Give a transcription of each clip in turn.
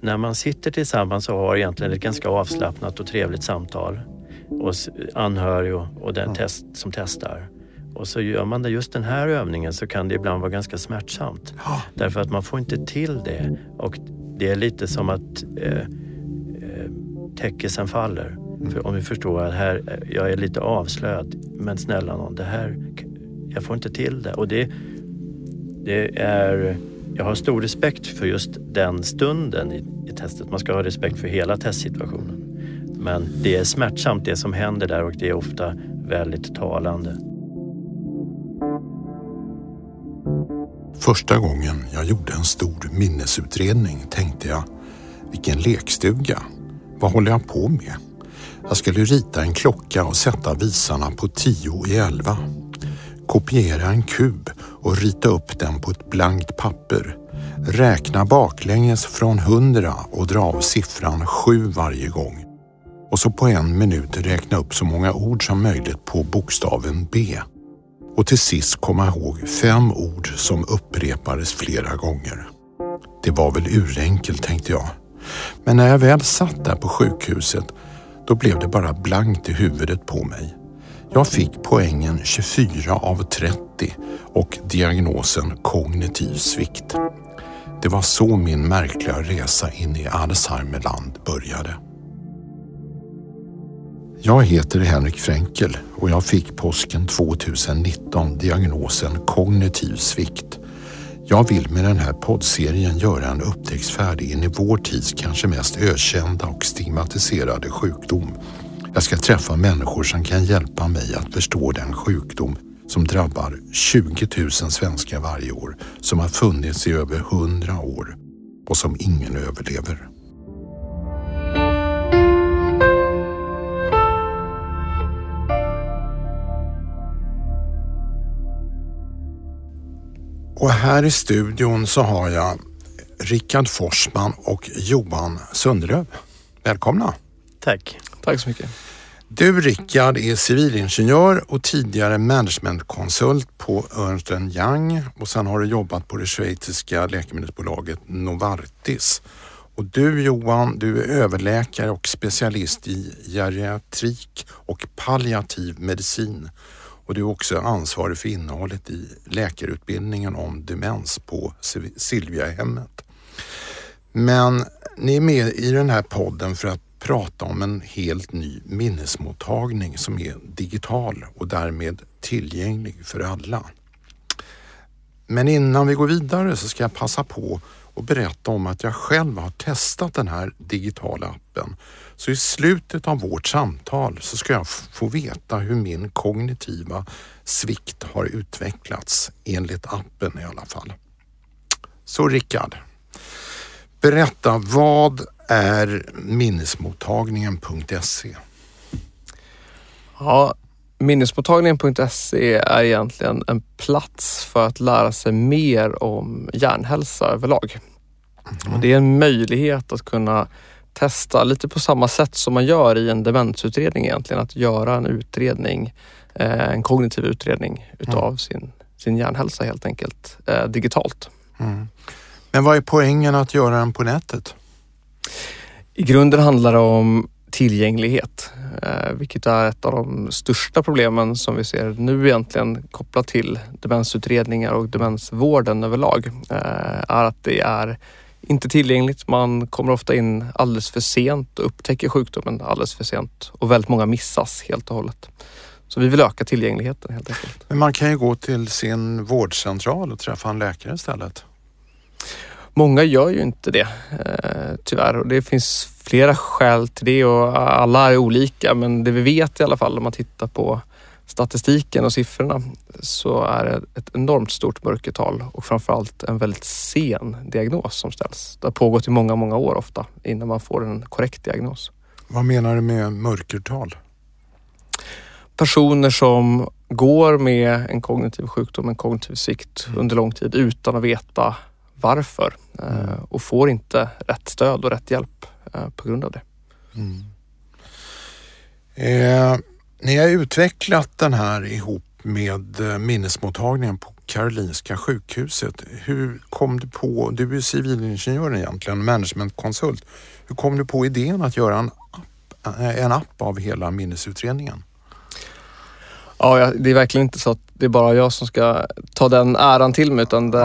När man sitter tillsammans och har egentligen ett ganska avslappnat och trevligt samtal och anhörig och, och den test, som testar och så gör man det just den här övningen så kan det ibland vara ganska smärtsamt. Därför att man får inte till det. Och det är lite som att eh, eh, täckisen faller. För om vi förstår att här, eh, jag är lite avslöjad, men snälla någon, det här, jag får inte till det. Och det, det är, jag har stor respekt för just den stunden i, i testet. Man ska ha respekt för hela testsituationen. Men det är smärtsamt det som händer där och det är ofta väldigt talande. Första gången jag gjorde en stor minnesutredning tänkte jag, vilken lekstuga. Vad håller jag på med? Jag skulle rita en klocka och sätta visarna på tio i elva. Kopiera en kub och rita upp den på ett blankt papper. Räkna baklänges från hundra och dra av siffran sju varje gång. Och så på en minut räkna upp så många ord som möjligt på bokstaven B och till sist komma ihåg fem ord som upprepades flera gånger. Det var väl urenkelt tänkte jag. Men när jag väl satt där på sjukhuset då blev det bara blankt i huvudet på mig. Jag fick poängen 24 av 30 och diagnosen kognitiv svikt. Det var så min märkliga resa in i Alzheimerland började. Jag heter Henrik Fränkel och jag fick påsken 2019 diagnosen kognitiv svikt. Jag vill med den här poddserien göra en upptäcktsfärd in i vår tids kanske mest ökända och stigmatiserade sjukdom. Jag ska träffa människor som kan hjälpa mig att förstå den sjukdom som drabbar 20 000 svenskar varje år, som har funnits i över 100 år och som ingen överlever. Och här i studion så har jag Rickard Forsman och Johan Sundlöv. Välkomna! Tack. Tack så mycket. Du Rickard är civilingenjör och tidigare managementkonsult på Ernst Young och sen har du jobbat på det schweiziska läkemedelsbolaget Novartis. Och du Johan, du är överläkare och specialist i geriatrik och palliativ medicin och du är också ansvarig för innehållet i läkarutbildningen om demens på Silviahemmet. Men ni är med i den här podden för att prata om en helt ny minnesmottagning som är digital och därmed tillgänglig för alla. Men innan vi går vidare så ska jag passa på och berätta om att jag själv har testat den här digitala appen. Så i slutet av vårt samtal så ska jag få veta hur min kognitiva svikt har utvecklats enligt appen i alla fall. Så Rickard, berätta vad är minnesmottagningen.se? Ja, Minnesmottagningen.se är egentligen en plats för att lära sig mer om hjärnhälsa överlag. Mm. Och det är en möjlighet att kunna testa lite på samma sätt som man gör i en demensutredning egentligen. Att göra en utredning, eh, en kognitiv utredning utav mm. sin, sin hjärnhälsa helt enkelt eh, digitalt. Mm. Men vad är poängen att göra den på nätet? I grunden handlar det om tillgänglighet, eh, vilket är ett av de största problemen som vi ser nu egentligen kopplat till demensutredningar och demensvården överlag, eh, är att det är inte tillgängligt. Man kommer ofta in alldeles för sent och upptäcker sjukdomen alldeles för sent och väldigt många missas helt och hållet. Så vi vill öka tillgängligheten helt enkelt. Men man kan ju gå till sin vårdcentral och träffa en läkare istället. Många gör ju inte det eh, tyvärr och det finns flera skäl till det och alla är olika men det vi vet i alla fall om man tittar på statistiken och siffrorna så är det ett enormt stort mörkertal och framförallt en väldigt sen diagnos som ställs. Det har pågått i många, många år ofta innan man får en korrekt diagnos. Vad menar du med mörkertal? Personer som går med en kognitiv sjukdom, en kognitiv svikt mm. under lång tid utan att veta varför mm. och får inte rätt stöd och rätt hjälp eh, på grund av det. Mm. Eh, ni har utvecklat den här ihop med eh, minnesmottagningen på Karolinska sjukhuset. Hur kom du på, du är civilingenjör egentligen, managementkonsult. Hur kom du på idén att göra en app, en app av hela minnesutredningen? Ja, det är verkligen inte så att det är bara jag som ska ta den äran till mig utan det,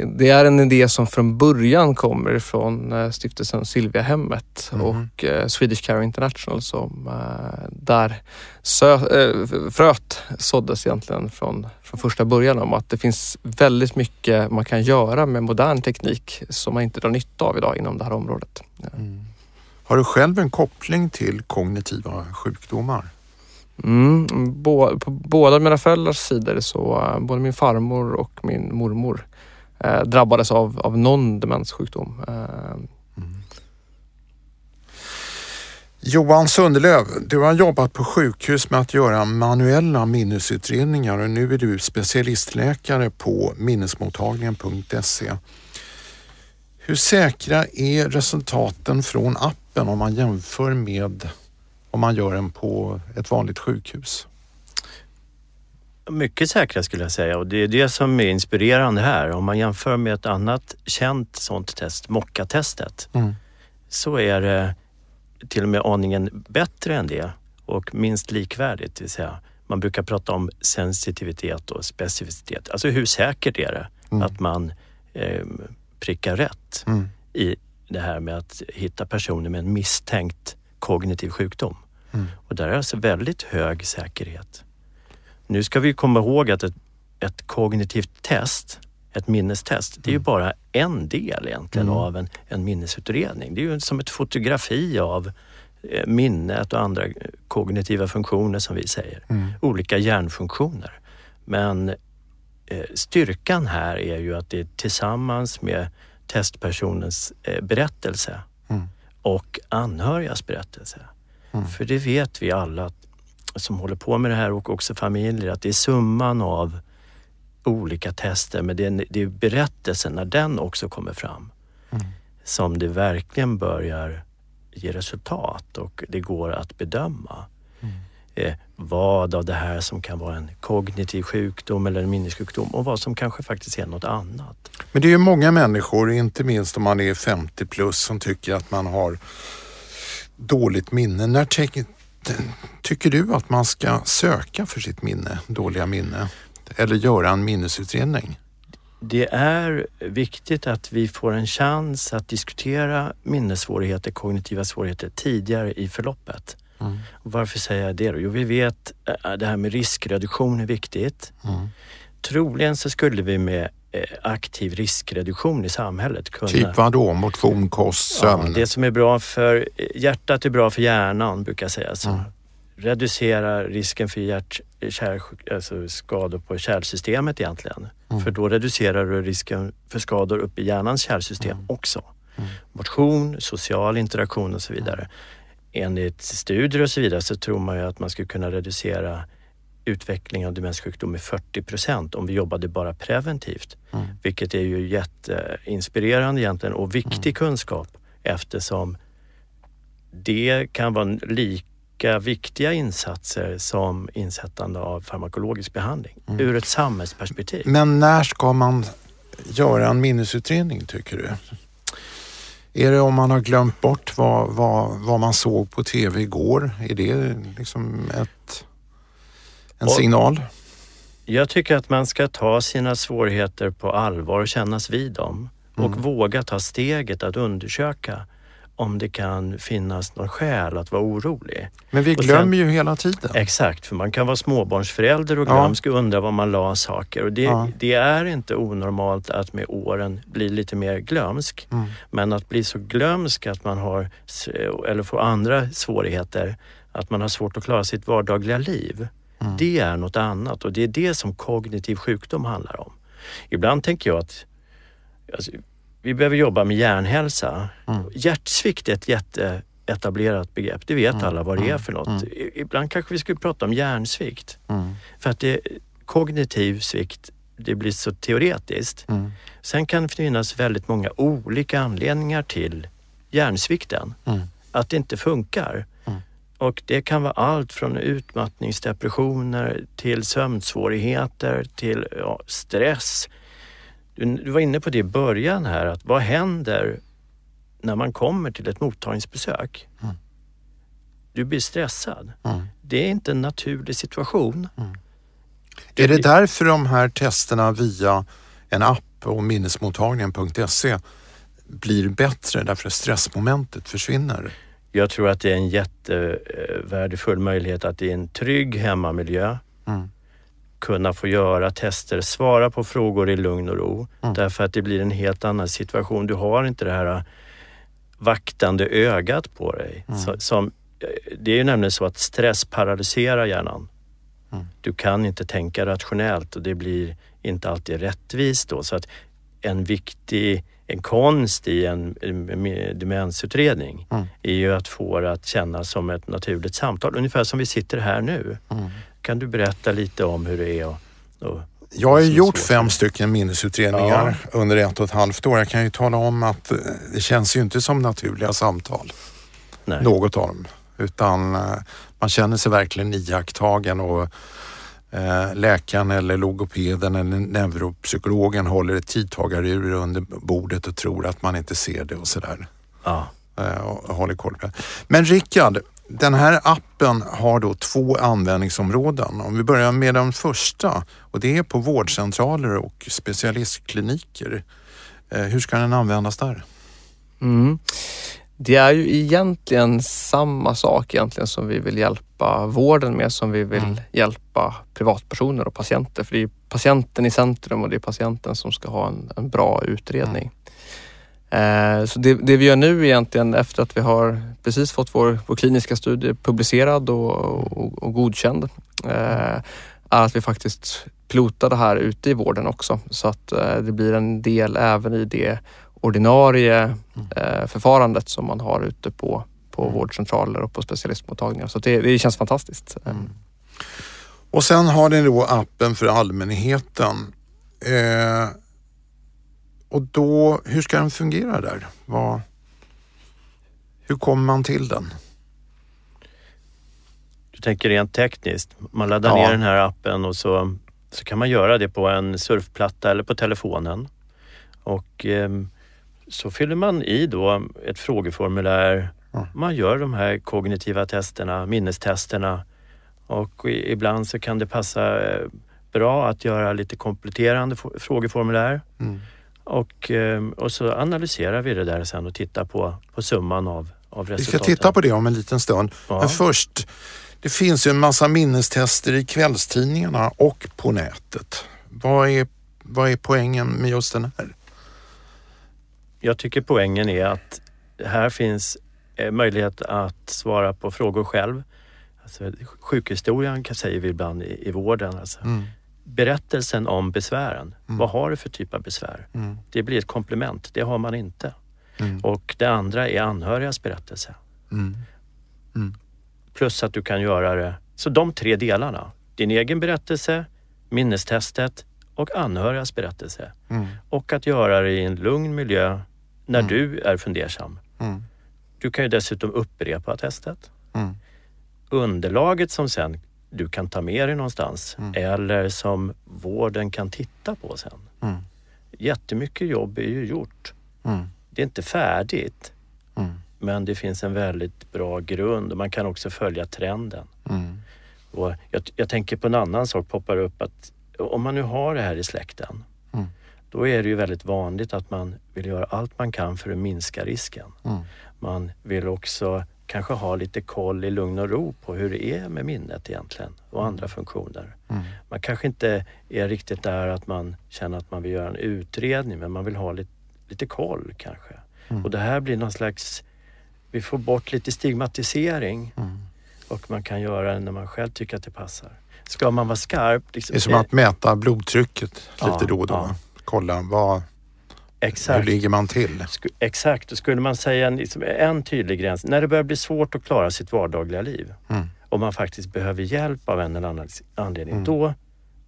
ja. det är en idé som från början kommer från eh, stiftelsen Silviahemmet mm. och eh, Swedish Care International som eh, där sö, fröet såddes egentligen från, från första början om att det finns väldigt mycket man kan göra med modern teknik som man inte drar nytta av idag inom det här området. Mm. Har du själv en koppling till kognitiva sjukdomar? Mm, på båda mina föräldrars sidor så eh, både min farmor och min mormor eh, drabbades av, av någon demenssjukdom. Eh. mm. Johan Sundelöv, du har jobbat på sjukhus med att göra manuella minnesutredningar och nu är du specialistläkare på minnesmottagningen.se. Hur säkra är resultaten från appen om man jämför med om man gör den på ett vanligt sjukhus? Mycket säkra skulle jag säga och det är det som är inspirerande här. Om man jämför med ett annat känt sånt test, Mocka-testet, mm. så är det till och med aningen bättre än det och minst likvärdigt. Det vill säga, man brukar prata om sensitivitet och specificitet. Alltså hur säkert är det mm. att man eh, prickar rätt mm. i det här med att hitta personer med en misstänkt kognitiv sjukdom. Mm. Och där är alltså väldigt hög säkerhet. Nu ska vi komma ihåg att ett, ett kognitivt test, ett minnestest, det är ju mm. bara en del egentligen mm. av en, en minnesutredning. Det är ju som ett fotografi av eh, minnet och andra kognitiva funktioner som vi säger. Mm. Olika hjärnfunktioner. Men eh, styrkan här är ju att det är tillsammans med testpersonens eh, berättelse mm. och anhörigas berättelse Mm. För det vet vi alla som håller på med det här och också familjer att det är summan av olika tester men det är, det är berättelsen när den också kommer fram mm. som det verkligen börjar ge resultat och det går att bedöma. Mm. Eh, vad av det här som kan vara en kognitiv sjukdom eller en minnessjukdom och vad som kanske faktiskt är något annat. Men det är ju många människor, inte minst om man är 50 plus, som tycker att man har dåligt minne. När tycker du att man ska söka för sitt minne, dåliga minne? Eller göra en minnesutredning? Det är viktigt att vi får en chans att diskutera minnessvårigheter, kognitiva svårigheter tidigare i förloppet. Mm. varför säger jag det då? Jo, vi vet att det här med riskreduktion är viktigt. Mm. Troligen så skulle vi med Eh, aktiv riskreduktion i samhället. Kunna... Typ vadå? Motion, kost, sömn? Ja, det som är bra för hjärtat är bra för hjärnan brukar jag säga. Så. Mm. Reducera risken för hjärt, kär, alltså skador på kärlsystemet egentligen. Mm. För då reducerar du risken för skador upp i hjärnans kärlsystem mm. också. Mm. Motion, social interaktion och så vidare. Enligt studier och så vidare så tror man ju att man skulle kunna reducera utveckling av demenssjukdom med 40 procent om vi jobbade bara preventivt. Mm. Vilket är ju jätteinspirerande egentligen och viktig mm. kunskap eftersom det kan vara lika viktiga insatser som insättande av farmakologisk behandling mm. ur ett samhällsperspektiv. Men när ska man göra en minnesutredning tycker du? Är det om man har glömt bort vad, vad, vad man såg på TV igår? Är det liksom ett en och signal? Jag tycker att man ska ta sina svårigheter på allvar och kännas vid dem och mm. våga ta steget att undersöka om det kan finnas någon skäl att vara orolig. Men vi glömmer sen, ju hela tiden. Exakt, för man kan vara småbarnsförälder och glömsk och undra var man la saker. Och det, ja. det, är inte onormalt att med åren bli lite mer glömsk. Mm. Men att bli så glömsk att man har, eller får andra svårigheter, att man har svårt att klara sitt vardagliga liv. Mm. Det är något annat och det är det som kognitiv sjukdom handlar om. Ibland tänker jag att alltså, vi behöver jobba med hjärnhälsa. Mm. Hjärtsvikt är ett jätteetablerat begrepp. Det vet mm. alla vad det är mm. för något. Mm. Ibland kanske vi skulle prata om hjärnsvikt. För att det, kognitiv svikt, det blir så teoretiskt. Sen kan det finnas väldigt många olika anledningar till hjärnsvikten. Att det inte funkar Och det kan vara allt från utmattningsdepressioner till sömnsvårigheter till ja, stress. Du, du, var inne på det i början här, att vad händer när man kommer till ett mottagningsbesök? Mm. Du blir stressad. Mm. Det är inte en naturlig situation. Mm. Är det därför de här testerna via en app och minnesmottagningen.se blir bättre därför att stressmomentet försvinner? Jag tror att det är en jättevärdefull möjlighet att i en trygg hemmamiljö mm. kunna få göra tester, svara på frågor i lugn och ro. Mm. Därför att det blir en helt annan situation. Du har inte det här vaktande ögat på dig. Mm. Som, det är ju nämligen så att stress paralyserar hjärnan. Mm. Du kan inte tänka rationellt och det blir inte alltid rättvist då. Så att en viktig en konst i en, en demensutredning mm. är ju att få det att kännas som ett naturligt samtal. Ungefär som vi sitter här nu. Mm. Kan du berätta lite om hur det är och, och jag har gjort fem stycken minnesutredningar ja. under ett och ett halvt år. Jag kan ju tala om att eh, det känns ju inte som naturliga samtal. Nej. Något av dem. Utan eh, man känner sig verkligen iakttagen och läkaren eller logopeden eller neuropsykologen håller ett tidtagarur under bordet och tror att man inte ser det och sådär. Ja. Eh, och håller koll på det. Men Rickard, den här appen har då två användningsområden. Om vi börjar med den första och det är på vårdcentraler och specialistkliniker. Eh, hur ska den användas där? Mm. Det är ju egentligen samma sak egentligen som vi vill hjälpa vården med som vi vill mm. hjälpa privatpersoner och patienter. För det är patienten i centrum och det är patienten som ska ha en, en bra utredning. Mm. Eh, så det, det, vi gör nu egentligen efter att vi har precis fått vår, vår kliniska studie publicerad och, och, och godkänd eh, är att vi faktiskt pilotar det här ute i vården också så att eh, det blir en del även i det ordinarie mm. eh, förfarandet som man har ute på, på mm. vårdcentraler och på specialistmottagningar. Så det, det känns fantastiskt. Mm. Och sen har ni då appen för allmänheten. Eh, och då, hur ska den fungera där? Vad, hur kommer man till den? Du tänker rent tekniskt. Man laddar ja. ner den här appen och så, så kan man göra det på en surfplatta eller på telefonen. Och eh, så fyller man i då ett frågeformulär. Man gör de här kognitiva testerna, minnestesterna och ibland så kan det passa eh, bra att göra lite kompletterande frågeformulär. Mm. Och, ehm, och så analyserar vi det där sen och tittar på, på summan av, av resultaten. Vi ska titta på det om en liten stund. Ja. Men först, det finns ju en massa minnestester i kvällstidningarna och på nätet. Vad är, vad är poängen med just den här? Jag tycker poängen är att här finns eh, möjlighet att svara på frågor själv. Alltså, sjukhistorien säger vi ibland i, i vården. Alltså. Mm. Berättelsen om besvären. Mm. Vad har du för typ av besvär? Mm. Det blir ett komplement. Det har man inte. Mm. Och det andra är anhörigas berättelse. Mm. Mm. Plus att du kan göra det. Så de tre delarna. Din egen berättelse, minnestestet och anhörigas berättelse. Och att göra det i en lugn miljö när mm. du är fundersam. Mm. Du kan ju dessutom upprepa testet. Mm. Underlaget som sen du kan ta med dig någonstans mm. eller som vården kan titta på sen. Mm. Jättemycket jobb är ju gjort. Mm. Det är inte färdigt. Mm. Men det finns en väldigt bra grund och man kan också följa trenden. Och jag, jag, tänker på en annan sak poppar upp att om man nu har det här i släkten då är det ju väldigt vanligt att man vill göra allt man kan för att minska risken. Mm. Man vill också kanske ha lite koll i lugn och ro på hur det är med minnet egentligen och mm. andra funktioner. Mm. Man kanske inte är riktigt där att man känner att man vill göra en utredning men man vill ha lite, lite koll kanske. Mm. Och det här blir någon slags, vi får bort lite stigmatisering mm. och man kan göra det när man själv tycker att det passar. Ska man vara skarp... Liksom, det är som att mäta blodtrycket lite ja, då och då. Ja kolla vad, Exakt. hur ligger man till? Exakt, och skulle man säga en, liksom en tydlig gräns, när det börjar bli svårt att klara sitt vardagliga liv mm. och man faktiskt behöver hjälp av en eller annan anledning, mm. då,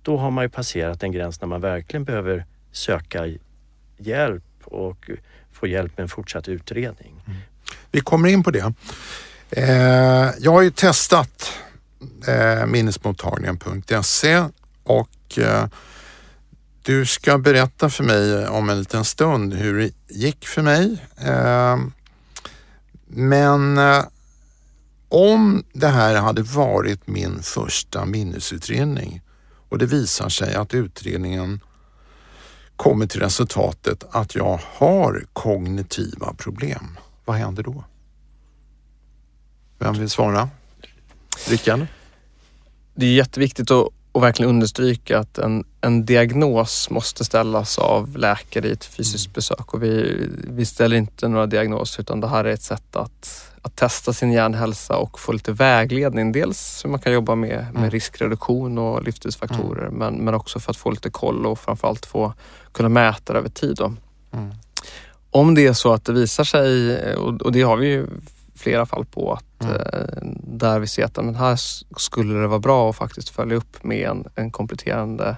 då har man ju passerat en gräns när man verkligen behöver söka hjälp och få hjälp med en fortsatt utredning. Mm. Vi kommer in på det. Eh, jag har ju testat eh, minnesmottagningen.se och eh, du ska berätta för mig om en liten stund hur det gick för mig. Ehm, men eh, om det här hade varit min första minnesutredning och det visar sig att utredningen kommer till resultatet att jag har kognitiva problem. Vad händer då? Vem vill svara? Rickard? Det är jätteviktigt att, att verkligen understryka att en, en diagnos måste ställas av läkare i ett fysiskt besök och vi, vi ställer inte några diagnoser utan det här är ett sätt att, att testa sin hjärnhälsa och få lite vägledning. Dels hur man kan jobba med, med Mm. riskreduktion och livsstilsfaktorer men, men också för att få lite koll och framförallt få kunna mäta det över tid. Då. Mm. Om det är så att det visar sig, och och det har vi ju flera fall på, att Mm. eh, där vi ser att men här skulle det vara bra att faktiskt följa upp med en, en kompletterande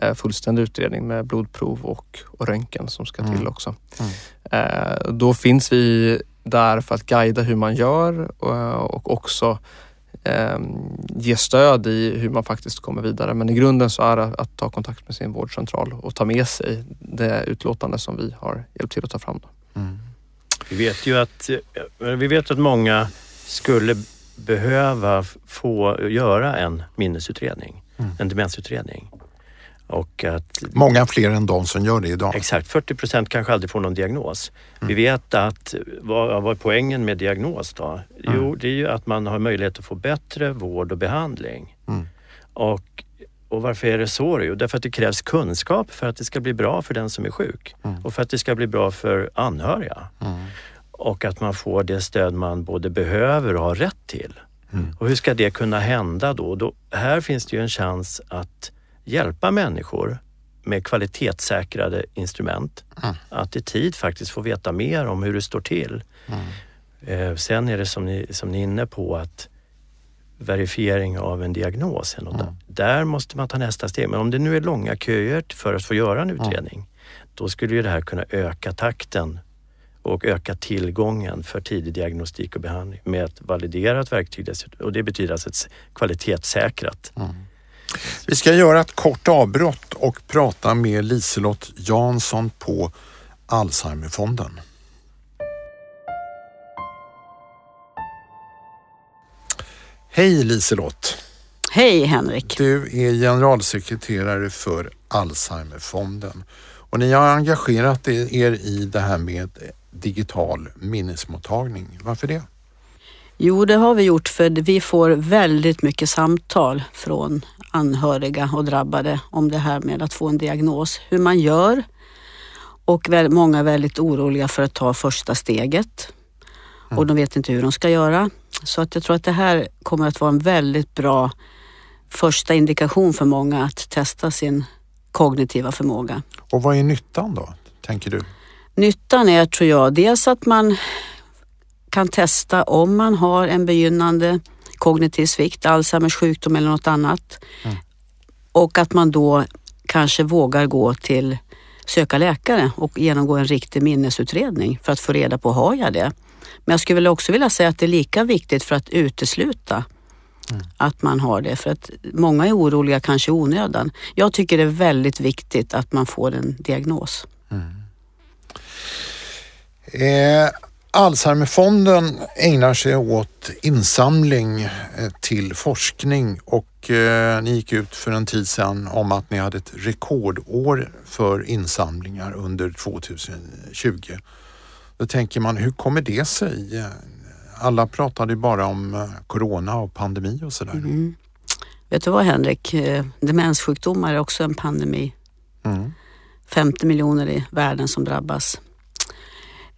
eh, fullständig utredning med blodprov och, och röntgen som ska till Mm. också. Mm. Eh, då finns vi där för att guida hur man gör och, och också eh, ge stöd i hur man faktiskt kommer vidare. Men i grunden så är det att ta kontakt med sin vårdcentral och ta med sig det utlåtande som vi har hjälpt till att ta fram. Mm. Vi vet ju att, vi vet att många skulle behöva få göra en minnesutredning, Mm. en demensutredning. Och att Många fler än de som gör det idag. exakt 40 procent kanske aldrig får någon diagnos. Vi Mm. vet att, vad, vad är poängen med diagnos då? Jo, Mm. det är ju att man har möjlighet att få bättre vård och behandling. Mm. Och, och varför är det så? Jo, därför att det krävs kunskap för att det ska bli bra för den som är sjuk Mm. och för att det ska bli bra för anhöriga. Mm. Och att man får det stöd man både behöver och har rätt till. Mm. Och hur ska det kunna hända då? då? Här finns det ju en chans att hjälpa människor med kvalitetssäkrade instrument. Mm. Att i tid faktiskt få veta mer om hur det står till. Mm. Eh, sen är det som ni, som ni är inne på att verifiering av en diagnos. Mm. där. Där måste man ta nästa steg. Men om det nu är långa köer för att få göra en utredning, då skulle ju det här kunna öka takten och öka tillgången för tidig diagnostik och behandling med ett validerat verktyg dessutom. Och det betyder alltså ett kvalitetssäkrat. Vi ska göra ett kort avbrott och prata med Liselott Jansson på Alzheimerfonden. Hej Liselott! Hej Henrik. Du är generalsekreterare för Alzheimerfonden och ni har engagerat er i det här med digital minnesmottagning. Varför det? Jo, det har vi gjort för vi får väldigt mycket samtal från anhöriga och drabbade om det här med att få en diagnos, hur man gör och många är väldigt oroliga för att ta första steget och de vet inte hur de ska göra. Så att jag tror att det här kommer att vara en väldigt bra första indikation för många att testa sin kognitiva förmåga. Och vad är nyttan då, tänker du? Nyttan är, tror jag, dels att man kan testa om man har en begynnande kognitiv svikt, Alzheimers sjukdom eller något annat. Mm. Och att man då kanske vågar gå till söka läkare och genomgå en riktig minnesutredning för att få reda på, har jag det? Men jag skulle också vilja säga att det är lika viktigt för att utesluta att man har det. För att många är oroliga, kanske i onödan. Jag tycker det är väldigt viktigt att man får en diagnos. Eh, Alzheimerfonden ägnar sig åt insamling eh, till forskning och eh, ni gick ut för en tid sedan om att ni hade ett rekordår för insamlingar under 2020. Då tänker man, hur kommer det sig? Alla pratade ju bara om eh, corona och pandemi och sådär. Mm. Vet du vad Henrik? Eh, Demenssjukdomar är också en pandemi. Mm. 50 miljoner i världen som drabbas.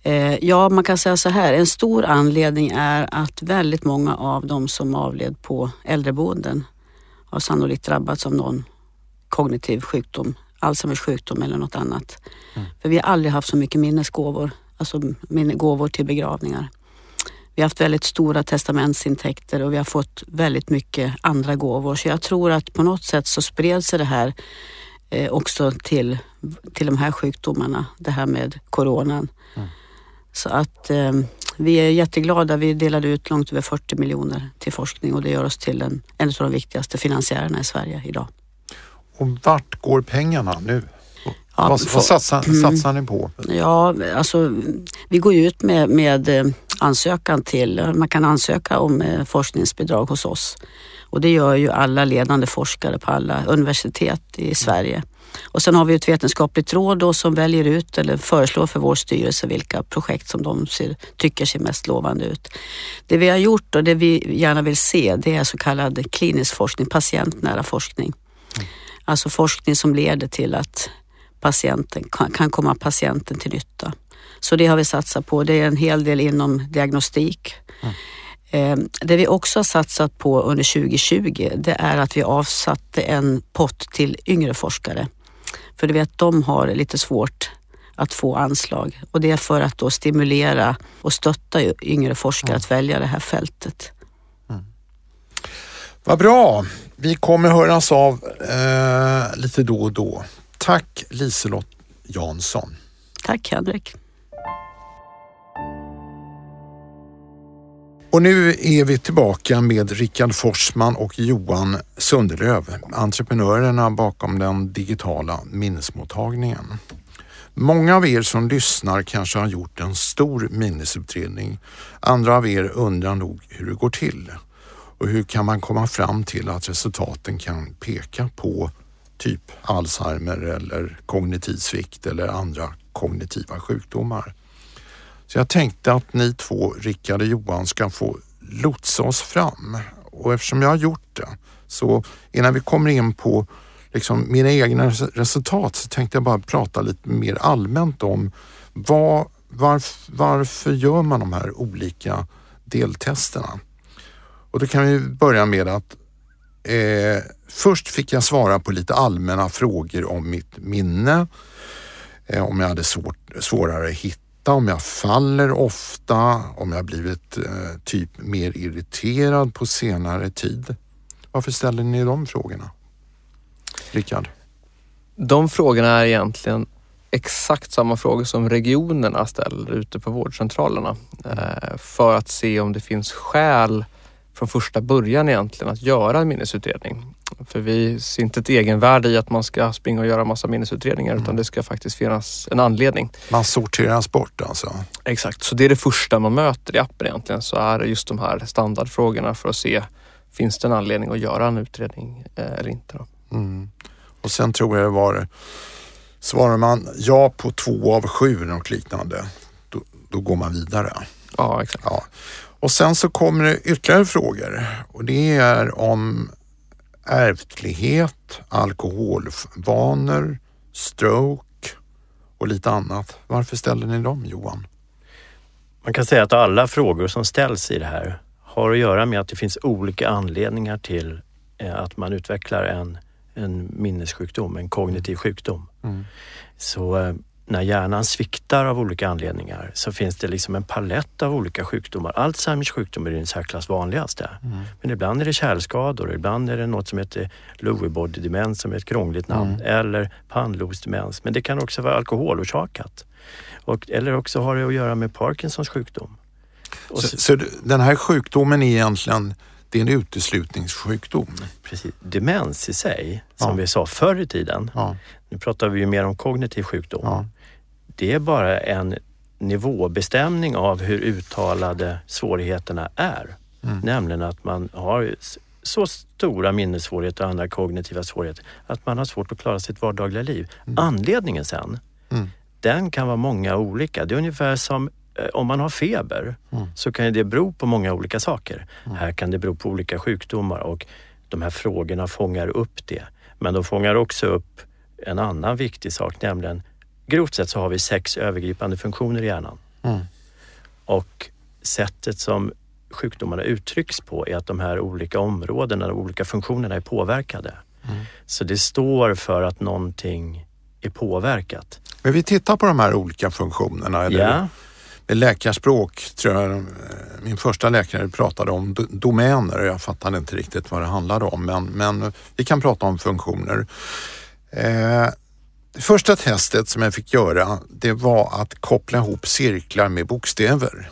Eh, Ja, man kan säga så här. En stor anledning är att väldigt många av de som avled på äldreboenden har sannolikt drabbats av någon kognitiv sjukdom, Alzheimers sjukdom eller något annat. För vi har aldrig haft så mycket minnesgåvor, alltså gåvor till begravningar. Vi har haft väldigt stora testamentsintäkter och vi har fått väldigt mycket andra gåvor. Så jag tror att på något sätt så spred sig det här eh, också till, till de här sjukdomarna, det här med coronan. Så att eh, vi är jätteglada. Vi delade ut långt över 40 miljoner till forskning och det gör oss till en, en av de viktigaste finansiärerna i Sverige idag. Och vart går pengarna nu? Ja, vad, vad satsar, Mm. satsar ni på? Ja, alltså vi går ju ut med, med eh, ansökan till, man kan ansöka om eh, forskningsbidrag hos oss. Och det gör ju alla ledande forskare på alla universitet i Sverige. Och sen har vi ett vetenskapligt råd då som väljer ut eller föreslår för vår styrelse vilka projekt som de ser, tycker ser mest lovande ut. Det vi har gjort och det vi gärna vill se det är så kallad klinisk forskning, patientnära forskning. Alltså forskning som leder till att patienten kan, komma patienten till nytta. Så det har vi satsat på. Det är en hel del inom diagnostik. Eh, Det vi också har satsat på under 2020 det är att vi avsatte en pott till yngre forskare. För du vet, de har lite svårt att få anslag och det är för att då stimulera och stötta yngre forskare att välja det här fältet. Vad bra. Vi kommer höras av eh, lite då och då. Tack Liselott Jansson. Tack Henrik. Och nu är vi tillbaka med Rickard Forsman och Johan Sunderlöv, entreprenörerna bakom den digitala minnesmottagningen. Många av er som lyssnar kanske har gjort en stor minnesutredning. Andra av er undrar nog hur det går till. Och hur kan man komma fram till att resultaten kan peka på typ Alzheimer eller kognitiv svikt eller andra kognitiva sjukdomar. Så jag tänkte att ni två, Rickard och Johan, ska få lotsa oss fram. Och eftersom jag har gjort det, så innan vi kommer in på liksom mina egna resultat så tänkte jag bara prata lite mer allmänt om vad, varf, varför gör man de här olika deltesterna? Och då kan vi börja med att eh, först fick jag svara på lite allmänna frågor om mitt minne, eh, om jag hade svårt, svårare att hitta, om jag faller ofta, om jag blivit eh, typ mer irriterad på senare tid. Varför ställer ni de frågorna? Rickard? De frågorna är egentligen exakt samma frågor som regionerna ställer ute på vårdcentralerna. Eh, för att se om det finns skäl från första början egentligen att göra en minnesutredning. För vi ser inte ett egenvärde i att man ska springa och göra massa minnesutredningar utan det ska faktiskt finnas en anledning. Man sorteras bort alltså? Exakt, så det är det första man möter i appen egentligen. Så är det just de här standardfrågorna för att se finns det en anledning att göra en utredning eh, eller inte. Mm. Och sen tror jag det var, svarar man ja på två av sju eller något liknande, då, då går man vidare. Ja, exakt. Ja. Och sen så kommer det ytterligare frågor och det är om ärftlighet, alkoholvanor, stroke och lite annat. Varför ställer ni dem Johan? Man kan säga att alla frågor som ställs i det här har att göra med att det finns olika anledningar till eh, att man utvecklar en, en minnessjukdom, en kognitiv sjukdom. Mm. Så eh, när hjärnan sviktar av olika anledningar så finns det liksom en palett av olika sjukdomar. Alzheimers sjukdom är den särklass vanligaste. Men ibland är det kärlskador, ibland är det något som heter Lewy body demens som är ett krångligt namn eller pannlobsdemens. Men det kan också vara alkoholorsakat. Och, eller också har det att göra med Parkinsons sjukdom. Så, så, så den här sjukdomen är egentligen det är en uteslutningssjukdom. precis, demens i sig, som Ja. vi sa förr i tiden, Ja, nu pratar vi ju mer om kognitiv sjukdom. ja. Det är bara en nivåbestämning av hur uttalade svårigheterna är. Mm. Nämligen att man har så stora minnessvårigheter och andra kognitiva svårigheter att man har svårt att klara sitt vardagliga liv. Anledningen sen, Mm. den kan vara många olika. Det är ungefär som eh, om man har feber Mm. så kan det bero på många olika saker. Här kan det bero på olika sjukdomar och de här frågorna fångar upp det. Men de fångar också upp en annan viktig sak, nämligen grovt sett så har vi sex övergripande funktioner i hjärnan. Mm. Och sättet som sjukdomarna uttrycks på är att de här olika områdena, de olika funktionerna är påverkade. Så det står för att någonting är påverkat. Men vi tittar på de här olika funktionerna. Eller Ja, Med läkarspråk tror jag min första läkare pratade om do- domäner och jag fattade inte riktigt vad det handlade om. Men, men vi kan prata om funktioner. Eh, det första testet som jag fick göra det var att koppla ihop cirklar med bokstäver.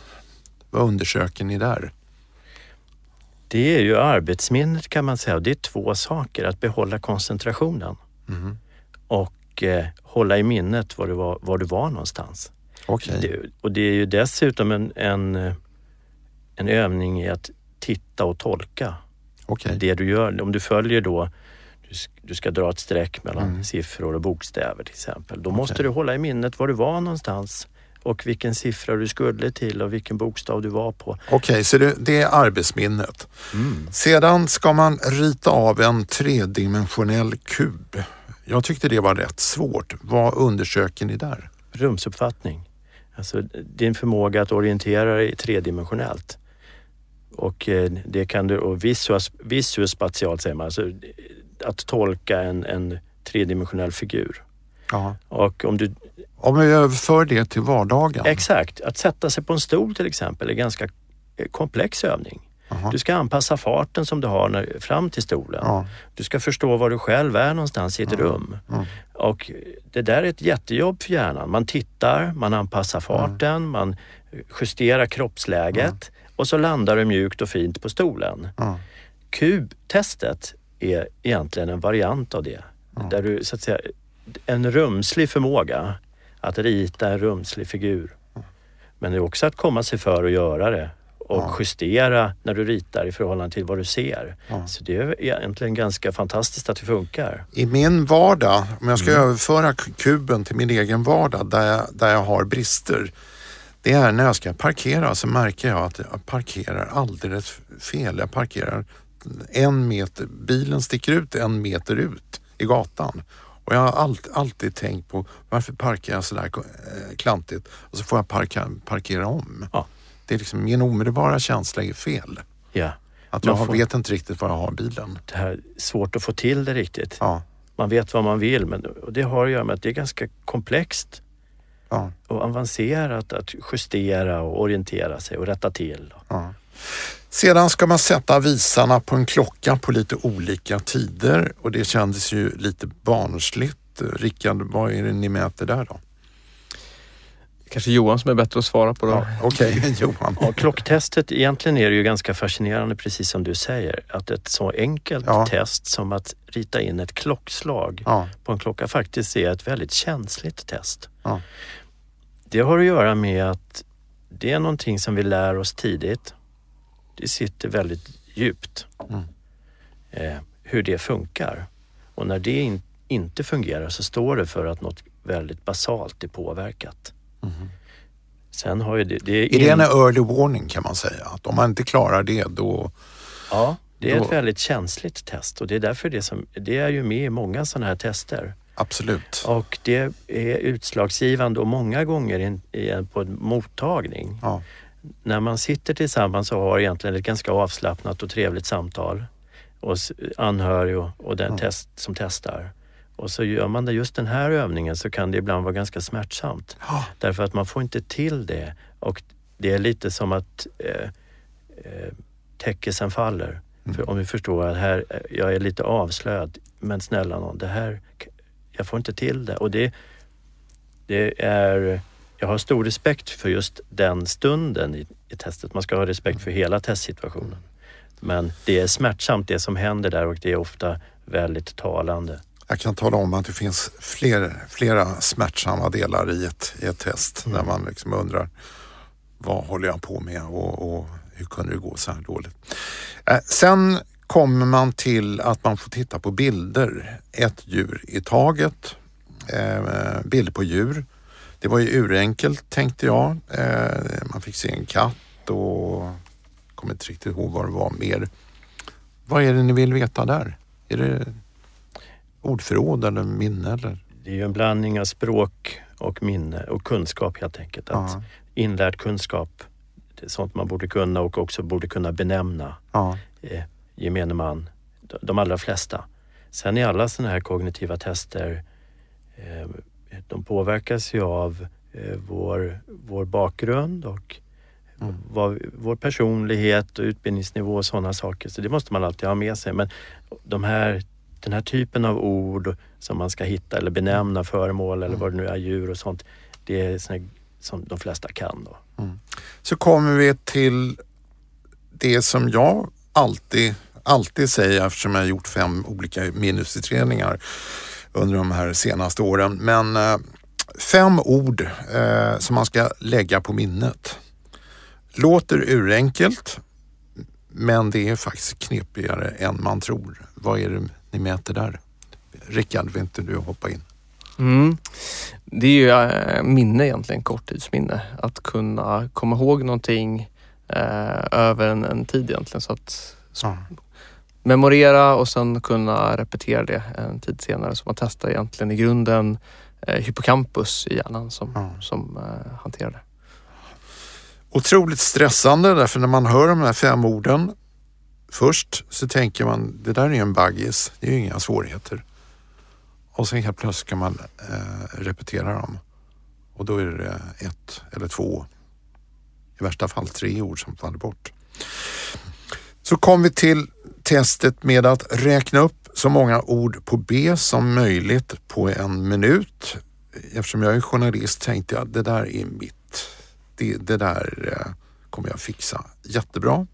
Vad undersöker ni där? Det är ju arbetsminnet kan man säga. Det är två saker. Att behålla koncentrationen Mm. och eh, hålla i minnet var du var, var du var någonstans. Okej. Det, och det är ju dessutom en, en, eh, en övning i att titta och tolka Okej. det du gör. Om du följer då, du, ska dra ett streck mellan Mm. siffror och bokstäver till exempel. Då Okej. måste du hålla i minnet var du var någonstans och vilken siffra du skulle till och vilken bokstav du var på. Okej, så det, är arbetsminnet. Sedan ska man rita av en tredimensionell kub. Jag tyckte det var rätt svårt. Vad undersöker ni där? Rumsuppfattning. Alltså din förmåga att orientera dig tredimensionellt. Och eh, det kan du, och visuospatialt säger man, alltså att tolka en, en tredimensionell figur. Ja. Och om du, Om vi överför det till vardagen. exakt, att sätta sig på en stol till exempel är ganska eh, komplex övning. Jaha. Du ska anpassa farten som du har när, fram till stolen. Ja. Du ska förstå var du själv är någonstans i ett rum. Mm. Och det där är ett jättejobb för hjärnan. Man tittar, man anpassar farten, man justerar kroppsläget och så landar du mjukt och fint på stolen. Ja. Kubtestet är egentligen en variant av det. Där du så att säga, en rumslig förmåga att rita en rumslig figur. Men det är också att komma sig för att göra det och Ja. justera när du ritar i förhållande till vad du ser. Så det är egentligen ganska fantastiskt att det funkar. I min vardag, om jag ska Mm. överföra kuben till min egen vardag där jag, där jag har brister. Det är när jag ska parkera så märker jag att jag parkerar alldeles fel. Jag parkerar en meter, bilen sticker ut en meter ut i gatan. Och jag har allt, alltid tänkt på varför parkerar jag sådär eh, klantigt och så får jag parka, parkera om. Ja. Det är liksom min omedelbara känsla är fel. Ja, Att jag får- vet inte riktigt var jag har bilen. det här är svårt att få till det riktigt. Ja, Man vet vad man vill men och det har att göra med att det är ganska komplext ja, och avancerat att justera och orientera sig och rätta till. ja. Sedan ska man sätta visarna på en klocka på lite olika tider och det kändes ju lite barnsligt. Rickard, vad är det ni mäter där då? Kanske Johan som är bättre att svara på det. Ja, Okej, Johan. Ja, klocktestet, egentligen är det ju ganska fascinerande precis som du säger. Att ett så enkelt Ja. test som att rita in ett klockslag Ja, på en klocka faktiskt är ett väldigt känsligt test. Ja. Det har att göra med att det är någonting som vi lär oss tidigt. Det sitter väldigt djupt. Mm. Eh, hur det funkar. Och när det in, inte fungerar så står det för att något väldigt basalt är påverkat. Mhm. Sen har ju det... det är Är det in- en early warning kan man säga? Att om man inte klarar det då... Ja, det är Då- ett väldigt känsligt test och det är därför det, som, det är ju med i många sådana här tester. Absolut. Och det är utslagsgivande och många gånger i en, i en, på en mottagning. Ja. När man sitter tillsammans och har egentligen ett ganska avslappnat och trevligt samtal och anhörig och, och den Mm. test, som testar. Och så gör man det just den här övningen så kan det ibland vara ganska smärtsamt. Ja. Därför att man får inte till det och det är lite som att eh, eh, täckelsen faller. Mm. För om vi förstår att här, eh, jag är lite avslöjad, men snälla någon, det här, jag får inte till det. Och det, det är, jag har stor respekt för just den stunden i, i testet. Man ska ha respekt för hela testsituationen. Men det är smärtsamt det som händer där och det är ofta väldigt talande. Jag kan tala om att det finns fler, flera smärtsamma delar i ett, i ett test Mm. där man liksom undrar vad håller jag på med och, och hur kunde det gå så här dåligt? Eh, sen kommer man till att man får titta på bilder, ett djur i taget, eh, bilder på djur. Det var ju urenkelt tänkte jag. Eh, man fick se en katt och kommer inte riktigt ihåg vad det var mer. Vad är det ni vill veta där? Är det ordförråd eller minne eller? Det är ju en blandning av språk och minne och kunskap helt enkelt. Att Ja, Inlärd kunskap, det är sånt man borde kunna och också borde kunna benämna ja, eh, gemene man, de allra flesta. Sen är alla sådana här kognitiva tester, eh, de påverkas ju av eh, vår, vår bakgrund och Mm. vad, vår personlighet och utbildningsnivå och sådana saker. Så det måste man alltid ha med sig. Men de här, den här typen av ord som man ska hitta eller benämna föremål eller vad det nu är, djur och sånt. Det är såna som de flesta kan. Då. Så kommer vi till det som jag alltid, alltid säger eftersom jag har gjort fem olika minusutredningar under de här senaste åren. Men eh, fem ord eh, som man ska lägga på minnet. Låter urenkelt, men det är faktiskt knepigare än man tror. Vad är det ni mäter där? Rickard, vill inte du hoppa in? Mm. Det är ju äh, minne egentligen, korttidsminne. Att kunna komma ihåg någonting äh, över en, en, tid egentligen. Så att ja. Memorera och sen kunna repetera det en tid senare. Så man testar egentligen i grunden äh, hippocampus i hjärnan som, ja. som hanterar det. Otroligt stressande därför när man hör de här fem orden först så tänker man det där är en baggis, det är ju inga svårigheter. Och sen helt plötsligt ska man eh, repetera dem. Och då är det ett eller två, i värsta fall tre ord som faller bort. Så kom vi till testet med att räkna upp så många ord på B som möjligt på en minut. Eftersom jag är journalist tänkte jag det där är mitt. Det, det där eh, kommer jag fixa jättebra.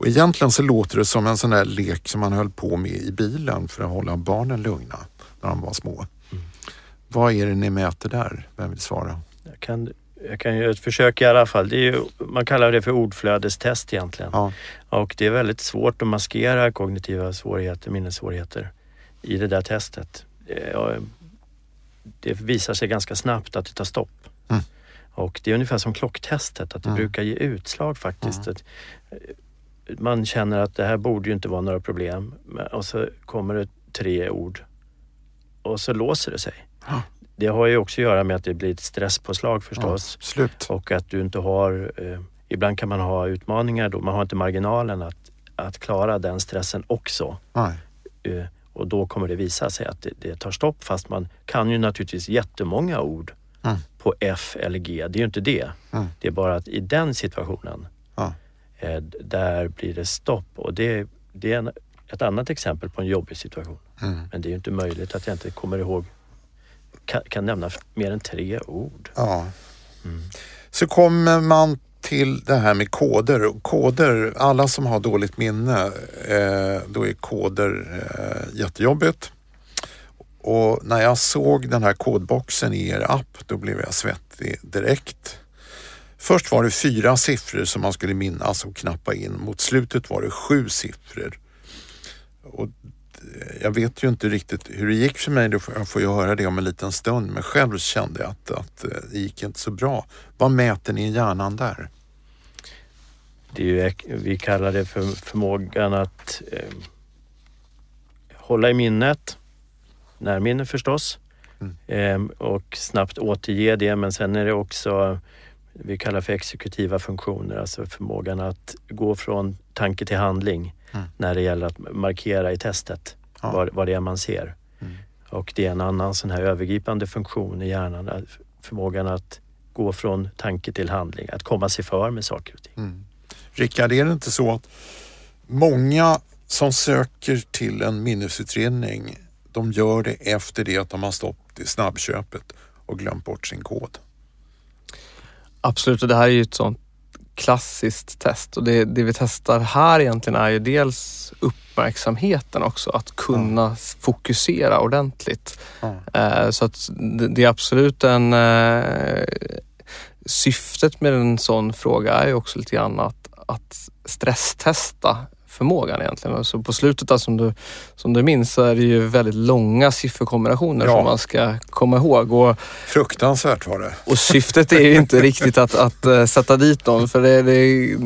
Och egentligen så låter det som en sån där lek som man höll på med i bilen för att hålla barnen lugna när de var små. Mm. Vad är det ni mäter där? Vem vill svara? Jag kan, jag kan göra ett försök i alla fall. Det är ju, man kallar det för ordflödestest egentligen. Ja. Och det är väldigt svårt att maskera kognitiva svårigheter, minnessvårigheter i det där testet. Det visar sig ganska snabbt att det tar stopp. Mm. Och det är ungefär som klocktestet, att det mm. brukar ge utslag faktiskt. Mm. Man känner att det här borde ju inte vara några problem och så kommer det tre ord och så låser det sig. Det har ju också att göra med att det blir ett stresspåslag förstås. Ja, slut. Och att du inte har, eh, ibland kan man ha utmaningar då, man har inte marginalen att, att klara den stressen också. Eh, och då kommer det visa sig att det, det, tar stopp fast man kan ju naturligtvis jättemånga ord mm. på F eller G. Det är ju inte det. Mm. Det är bara att i den situationen, eh, där blir det stopp och det, det är en, ett annat exempel på en jobbig situation. Mm. Men det är ju inte möjligt att jag inte kommer ihåg, kan, kan nämna mer än tre ord. Ja. Mm. Så kommer man till det här med koder. Koder, alla som har dåligt minne, eh, då är koder eh, jättejobbigt. Och när jag såg den här kodboxen i er app, då blev jag svettig direkt. Först var det fyra siffror som man skulle minnas och knappa in. Mot slutet var det sju siffror. Och jag vet ju inte riktigt hur det gick för mig, får jag får ju höra det om en liten stund, men själv kände jag att, att eh, det gick inte så bra. Vad mäter ni i hjärnan där? Det är ju, vi kallar det för förmågan att eh, hålla i minnet, närminne förstås, mm. eh, och snabbt återge det. Men sen är det också vi kallar för exekutiva funktioner, alltså förmågan att gå från tanke till handling mm. när det gäller att markera i testet ja. vad, vad det är man ser. Mm. Och det är en annan sån här övergripande funktion i hjärnan, förmågan att gå från tanke till handling, att komma sig för med saker och ting. Mm. Rickard, är det inte så att många som söker till en minnesutredning, de gör det efter det att de har stått i snabbköpet och glömt bort sin kod? Absolut, och det här är ju ett sånt klassiskt test och det, det vi testar här egentligen är ju dels uppmärksamheten också, att kunna mm. fokusera ordentligt. Mm. Så att det, det, är absolut en... Eh, syftet med en sån fråga är ju också lite grann att, att stresstesta förmågan egentligen. Alltså på slutet där, som, du, som du minns så är det ju väldigt långa sifferkombinationer ja. som man ska komma ihåg. Och, Fruktansvärt var det. Och syftet är ju inte riktigt att, att uh, sätta dit dem för det, det,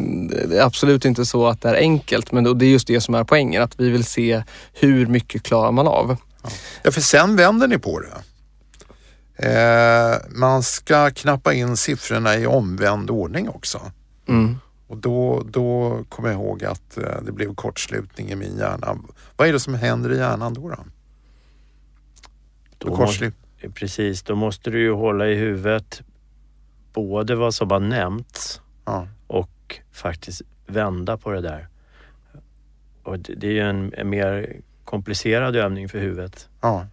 det, är absolut inte så att det är enkelt men det är just det som är poängen. Att vi vill se hur mycket klarar man av. Ja, för sen vänder ni på det. Eh, man ska knappa in siffrorna i omvänd ordning också. Mm. Och då, då kommer jag ihåg att eh, det blev kortslutning i min hjärna. Vad är det som händer i hjärnan då? då? då måste, precis, då måste du ju hålla i huvudet både vad som har nämnts ja. och faktiskt vända på det där. Och det, det är ju en, en, mer komplicerad övning för huvudet. Ja.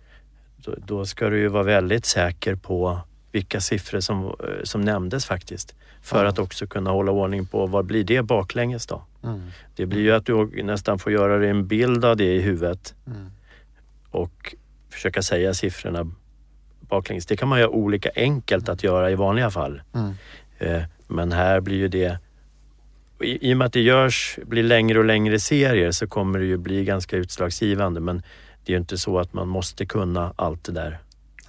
Då, då, ska du ju vara väldigt säker på vilka siffror som, eh, som nämndes faktiskt. För Ja. att också kunna hålla ordning på vad blir det baklänges då? Mm. Det blir ju att du nästan får göra dig en bild av det i huvudet Mm. och försöka säga siffrorna baklänges. Det kan man göra olika enkelt att göra i vanliga fall. Mm. Eh, Men här blir ju det i, I och med att det görs, blir längre och längre serier så kommer det ju bli ganska utslagsgivande men det är ju inte så att man måste kunna allt det där.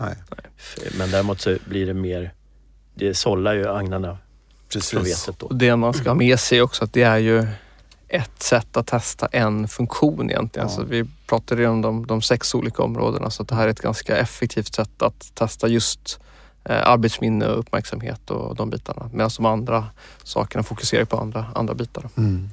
Nej, F- Men däremot så blir det mer, det sållar ju agnarna från precis. vetet då. Och det man ska ha med sig också att det är ju ett sätt att testa en funktion egentligen. Ja. Så vi pratade ju om de, de sex olika områdena så att det här är ett ganska effektivt sätt att testa just eh, arbetsminne och uppmärksamhet och de bitarna. Medan de andra sakerna fokuserar på andra, andra bitar. Mm.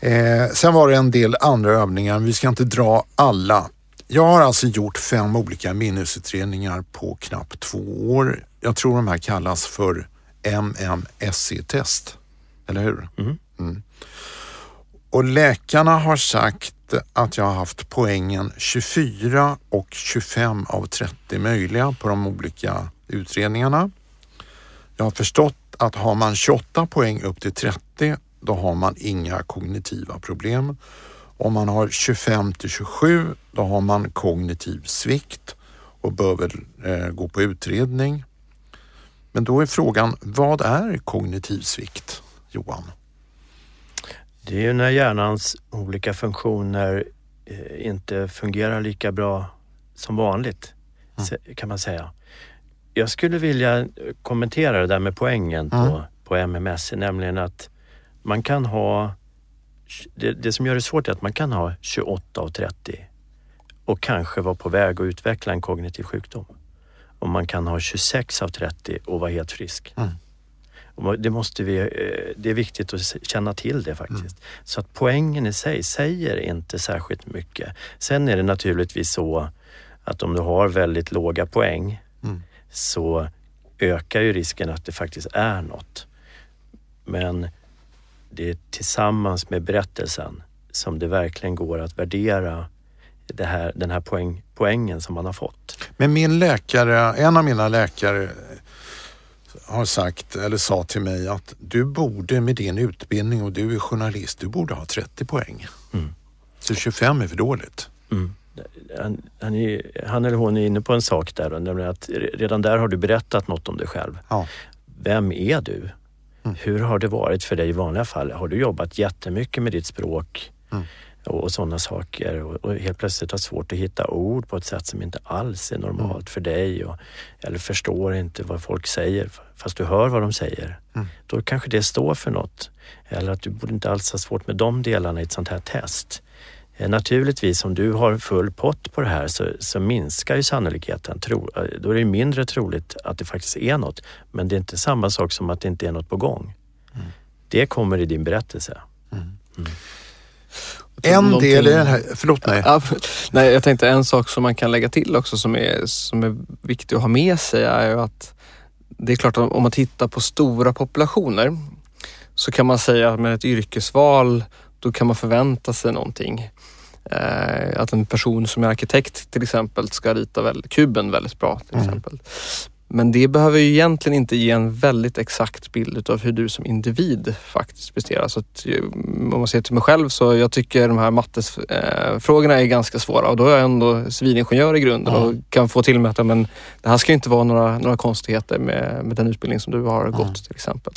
Eh, sen var det en del andra övningar, vi ska inte dra alla. Jag har alltså gjort fem olika minnesutredningar på knappt två år. Jag tror de här kallas för MMSE-test. Eller hur? Mm. Mm. Och läkarna har sagt att jag har haft poängen 24 och 25 av 30 möjliga på de olika utredningarna. Jag har förstått att har man 28 poäng upp till 30 då har man inga kognitiva problem. Om man har 25 till 27 då har man kognitiv svikt och bör väl eh, gå på utredning. Men då är frågan, vad är kognitiv svikt, Johan? Det är ju när hjärnans olika funktioner eh, inte fungerar lika bra som vanligt, se- kan man säga. Jag skulle vilja kommentera det där med poängen på, på MMS, nämligen att man kan ha, det, det som gör det svårt är att man kan ha 28 av 30 och kanske vara på väg att utveckla en kognitiv sjukdom. Och man kan ha 26 av 30 och vara helt frisk. Mm. Och Det, måste vi, eh, det är viktigt att känna till det faktiskt. Så att poängen i sig säger inte särskilt mycket. Sen är det naturligtvis så att om du har väldigt låga poäng Mm. så ökar ju risken att det faktiskt är något. Men det är tillsammans med berättelsen som det verkligen går att värdera här, den här poäng, poängen som man har fått. Men min läkare, en av mina läkare har sagt, eller sa till mig att du borde med din utbildning och du är journalist, du borde ha 30 poäng. Mm. Så 25 är för dåligt. Mm. Han, han, är, han eller hon är inne på en sak där, nämligen att redan där har du berättat något om dig själv. Ja. Vem är du? Mm. Hur har det varit för dig i vanliga fall? Har du jobbat jättemycket med ditt språk Mm. och, och sådana saker och, och helt plötsligt har svårt att hitta ord på ett sätt som inte alls är normalt Mm. för dig och, eller förstår inte vad folk säger fast du hör vad de säger. Mm. Då kanske det står för något. Eller att du borde inte alls ha svårt med de delarna i ett sånt här test. Eh, Naturligtvis om du har full pott på det här så, så minskar ju sannolikheten. Tro, eh, då är det ju mindre troligt att det faktiskt är något. Men det är inte samma sak som att det inte är något på gång. Det kommer i din berättelse. En Någonting- del i den här, förlåt mig. Ja, nej, jag tänkte en sak som man kan lägga till också som är, som är viktig att ha med sig är ju att det är klart att om man tittar på stora populationer så kan man säga att med ett yrkesval då kan man förvänta sig någonting. Eh, att en person som är arkitekt till exempel ska rita väl, kuben väldigt bra till Mm. exempel. Men det behöver ju egentligen inte ge en väldigt exakt bild av hur du som individ faktiskt presterar. Så att, eh, om man ser till mig själv så jag tycker de här mattesfrågorna är ganska svåra och då är jag ändå civilingenjör i grunden Ja. och kan få till mig att men, det här ska inte vara några, några konstigheter med, med den utbildning som du har gått till exempel.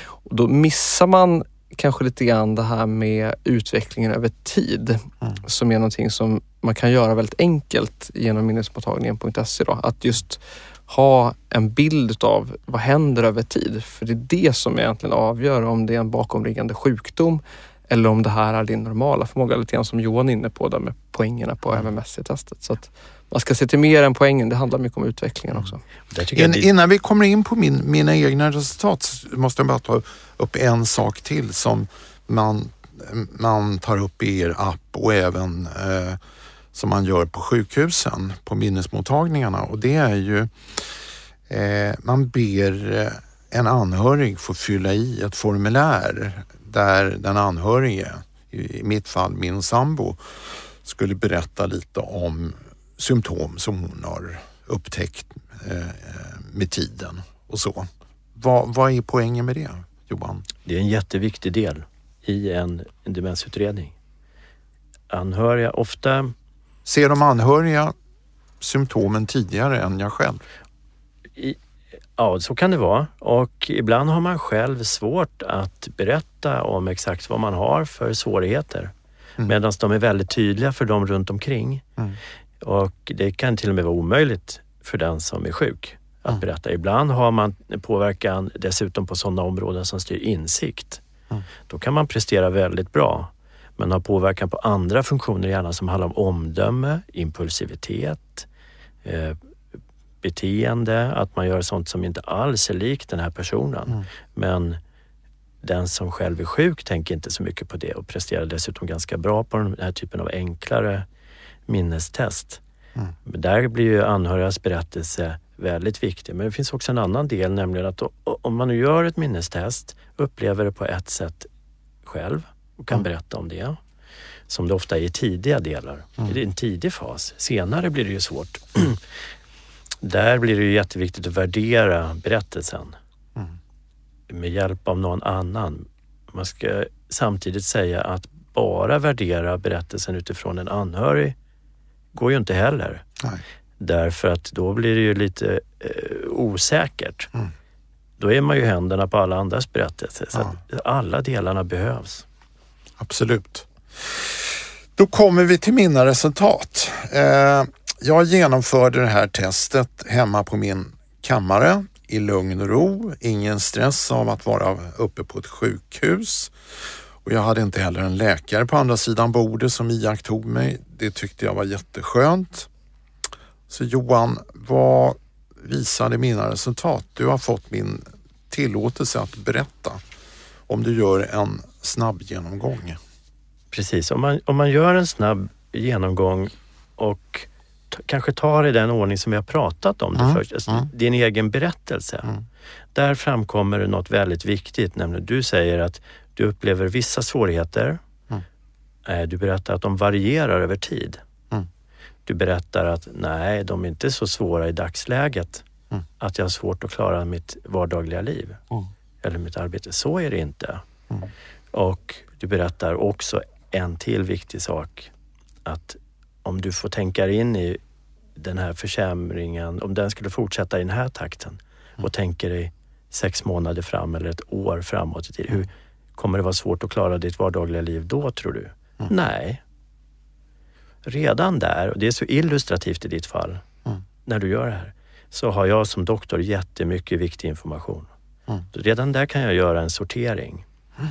Och då missar man kanske lite grann det här med utvecklingen över tid Mm. som är någonting som man kan göra väldigt enkelt genom minnesmottagningen.se. Då. Att just ha en bild av vad händer över tid. För det är det som egentligen avgör om det är en bakomliggande sjukdom eller om det här är din normala förmåga. Lite grann som Johan är inne på där med poängerna på MMS-testet. Så att man ska se till mer än poängen. Det handlar mycket om utvecklingen också. Jag In, innan vi kommer in på min, mina egna resultat så måste jag bara ta upp en sak till som man, man tar upp i er app och även eh, som man gör på sjukhusen, på minnesmottagningarna och det är ju eh, man ber eh, en anhörig få fylla i ett formulär där den anhörige, i i mitt fall min sambo, skulle berätta lite om symptom som hon har upptäckt eh, med tiden och så. Vad, vad är poängen med det, Johan? Det är en jätteviktig del i en, en demensutredning. Anhöriga, ofta... Ser de anhöriga symptomen tidigare än jag själv? I, ja, så kan det vara. Och ibland har man själv svårt att berätta om exakt vad man har för svårigheter. Mm. Medan de är väldigt tydliga för dem runt omkring. Mm. Och det kan till och med vara omöjligt för den som är sjuk att mm. berätta. Ibland har man påverkan dessutom på sådana områden som styr insikt. Mm. Då kan man prestera väldigt bra men har påverkan på andra funktioner i hjärnan som handlar om omdöme, impulsivitet, eh, beteende, att man gör sånt som inte alls är likt den här personen. Mm. Men den som själv är sjuk tänker inte så mycket på det och presterar dessutom ganska bra på den här typen av enklare minnestest. Mm. Där blir ju anhörigas berättelse väldigt viktig. Men det finns också en annan del, nämligen att om man nu gör ett minnestest, upplever det på ett sätt själv och kan mm. berätta om det, som det ofta är i tidiga delar, mm. i en tidig fas. Senare blir det ju svårt. Där blir det ju jätteviktigt att värdera berättelsen mm. med hjälp av någon annan. Man ska samtidigt säga att bara värdera berättelsen utifrån en anhörig går ju inte heller. Nej. Därför att då blir det ju lite eh, osäkert. Mm. Då är man ju händerna på alla andras berättelser. Så ja. alla delarna behövs. Absolut. Då kommer vi till mina resultat. Eh, jag genomförde det här testet hemma på min kammare i lugn och ro. Ingen stress av att vara uppe på ett sjukhus. Och jag hade inte heller en läkare på andra sidan bordet som iakttog mig. Det tyckte jag var jätteskönt. Så Johan, vad visade mina resultat? Du har fått min tillåtelse att berätta om du gör en snabb genomgång. Precis, om man, om man gör en snabb genomgång och kanske tar i den ordning som vi har pratat om mm. det först, alltså mm. din egen berättelse. Mm. Där framkommer det något väldigt viktigt, nämligen du säger att du upplever vissa svårigheter. Mm. Eh, du berättar att de varierar över tid. Mm. Du berättar att nej, de är inte så svåra i dagsläget. Mm. Att jag har svårt att klara mitt vardagliga liv eller mitt arbete. Så är det inte. Och du berättar också en till viktig sak. Att om du får tänka in i den här försämringen, om den skulle fortsätta i den här takten och mm. tänker dig sex månader fram eller ett år framåt i tiden. Hur kommer det vara svårt att klara ditt vardagliga liv då tror du? Mm. Nej. Redan där, och det är så illustrativt i ditt fall, mm. när du gör det här, så har jag som doktor jättemycket viktig information. Mm. Redan där kan jag göra en sortering. Mm.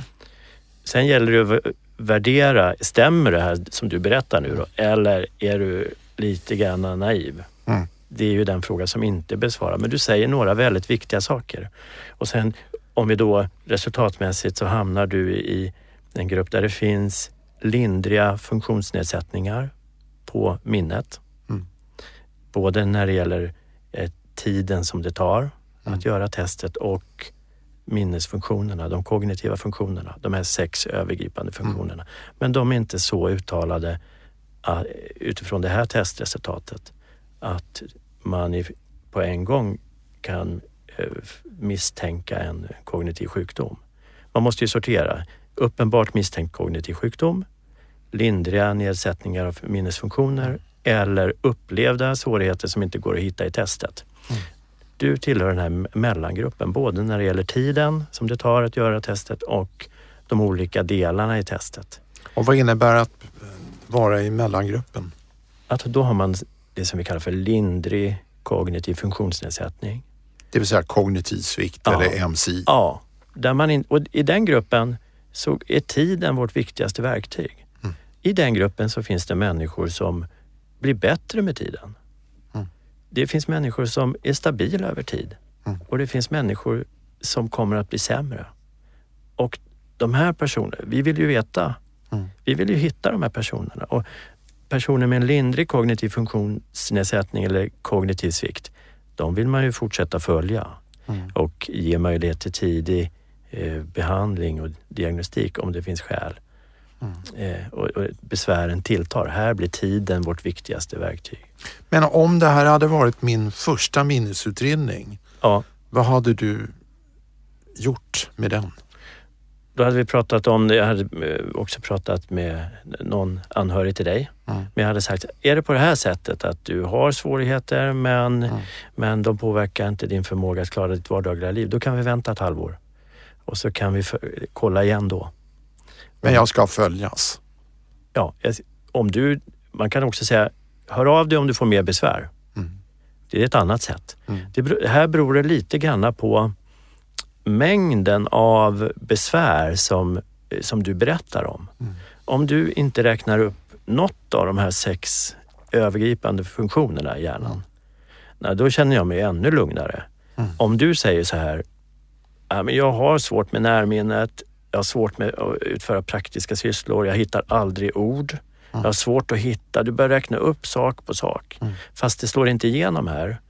Sen gäller det att värdera, stämmer det här som du berättar nu då? Eller är du lite grann naiv? Mm. Det är ju den fråga som inte besvarar. Men du säger några väldigt viktiga saker. Och sen om vi då resultatmässigt så hamnar du i en grupp där det finns lindriga funktionsnedsättningar på minnet. Mm. Både när det gäller eh, tiden som det tar mm. att göra testet och minnesfunktionerna, de kognitiva funktionerna, de här sex övergripande mm. funktionerna. Mm. Men de är inte så uttalade uh, utifrån det här testresultatet att man på en gång kan misstänka en kognitiv sjukdom. Man måste ju sortera. Uppenbart misstänkt kognitiv sjukdom, lindriga nedsättningar av minnesfunktioner eller upplevda svårigheter som inte går att hitta i testet. Mm du tillhör den här mellangruppen, både när det gäller tiden som det tar att göra testet och de olika delarna i testet. Och vad innebär att vara i mellangruppen? Att då har man det som vi kallar för lindrig kognitiv funktionsnedsättning. Det vill säga kognitiv svikt ja. eller MCI? Ja, där man in, och i den gruppen så är tiden vårt viktigaste verktyg. Mm. I den gruppen så finns det människor som blir bättre med tiden det finns människor som är stabila över tid mm. och det finns människor som kommer att bli sämre. Och de här personerna, vi vill ju veta, mm. vi vill ju hitta de här personerna. Och personer med en lindrig kognitiv funktionsnedsättning eller kognitiv svikt, de vill man ju fortsätta följa mm. och ge möjlighet till tidig eh, behandling och diagnostik om det finns skäl. Eh, och, och besvären tilltar. Här blir tiden vårt viktigaste verktyg. Men om det här hade varit min första minnesutredning, Ja, vad hade du gjort med den? då hade vi pratat om det. Jag hade eh, också pratat med någon anhörig till dig. Mm. Men jag hade sagt, är det på det här sättet att du har svårigheter men, Mm. men de påverkar inte din förmåga att klara ditt vardagliga liv. Då kan vi vänta ett halvår. Och så kan vi för, kolla igen då. Men jag ska följas. Ja, om du, man kan också säga, hör av dig om du får mer besvär. Mm. Det är ett annat sätt. Mm. Det, här beror det lite grann på mängden av besvär som, som du berättar om. Mm. Om du inte räknar upp något av de här sex övergripande funktionerna i hjärnan, nej, då känner jag mig ännu lugnare. Mm. Om du säger så här, "Ja, men jag har svårt med närminnet, jag har svårt med att utföra praktiska sysslor, jag hittar aldrig ord. Jag har svårt att hitta, du börjar räkna upp sak på sak. Mm. Fast det slår inte igenom här.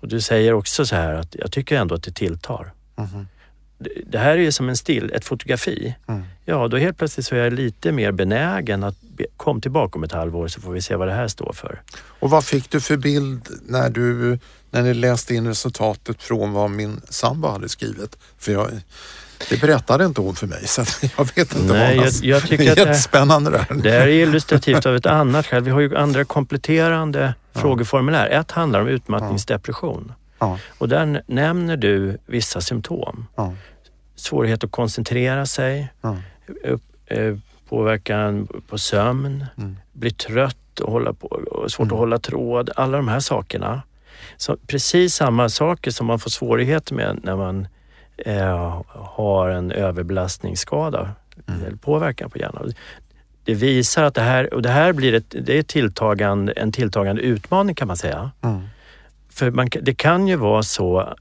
Och du säger också så här att jag tycker ändå att det tilltar. Mhm. Det, här är ju som en still, ett fotografi. Mm. Ja, då helt plötsligt så är jag lite mer benägen att be, kom tillbaka om ett halvår så får vi se vad det här står för. Och vad fick du för bild när du när ni läste in resultatet från vad min sambo hade skrivit? För jag, det berättade inte hon för mig så jag vet inte Nej, vad jag, jag tycker Jättespännande det här. det här är illustrativt av ett annat skäl. Vi har ju andra kompletterande frågeformulär. Ett handlar om utmattningsdepression. Ja, Och där nämner du vissa symptom. ja, Svårighet att koncentrera sig, upp, eh, påverkan på sömn, Mm. bli trött och, hålla på, och svårt att hålla tråd. Alla de här sakerna. Så precis samma saker som man får svårigheter med när man eh, har en överbelastningsskada eller påverkan på hjärnan. Det visar att det här, och det här blir ett, det är tilltagande, en tilltagande utmaning kan man säga. Mm. För man, det kan ju vara så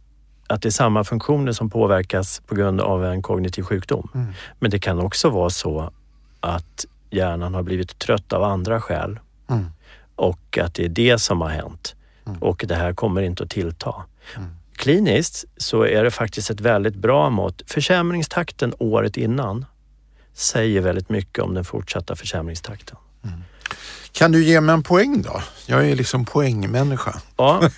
att det är samma funktioner som påverkas på grund av en kognitiv sjukdom. Mm. Men det kan också vara så att hjärnan har blivit trött av andra skäl Mm. och att det är det som har hänt. Mm. Och det här kommer inte att tillta. Mm. Kliniskt så är det faktiskt ett väldigt bra mått. Försämringstakten året innan säger väldigt mycket om den fortsatta försämringstakten. Kan du ge mig en poäng då? Jag är liksom poängmänniska. Ja,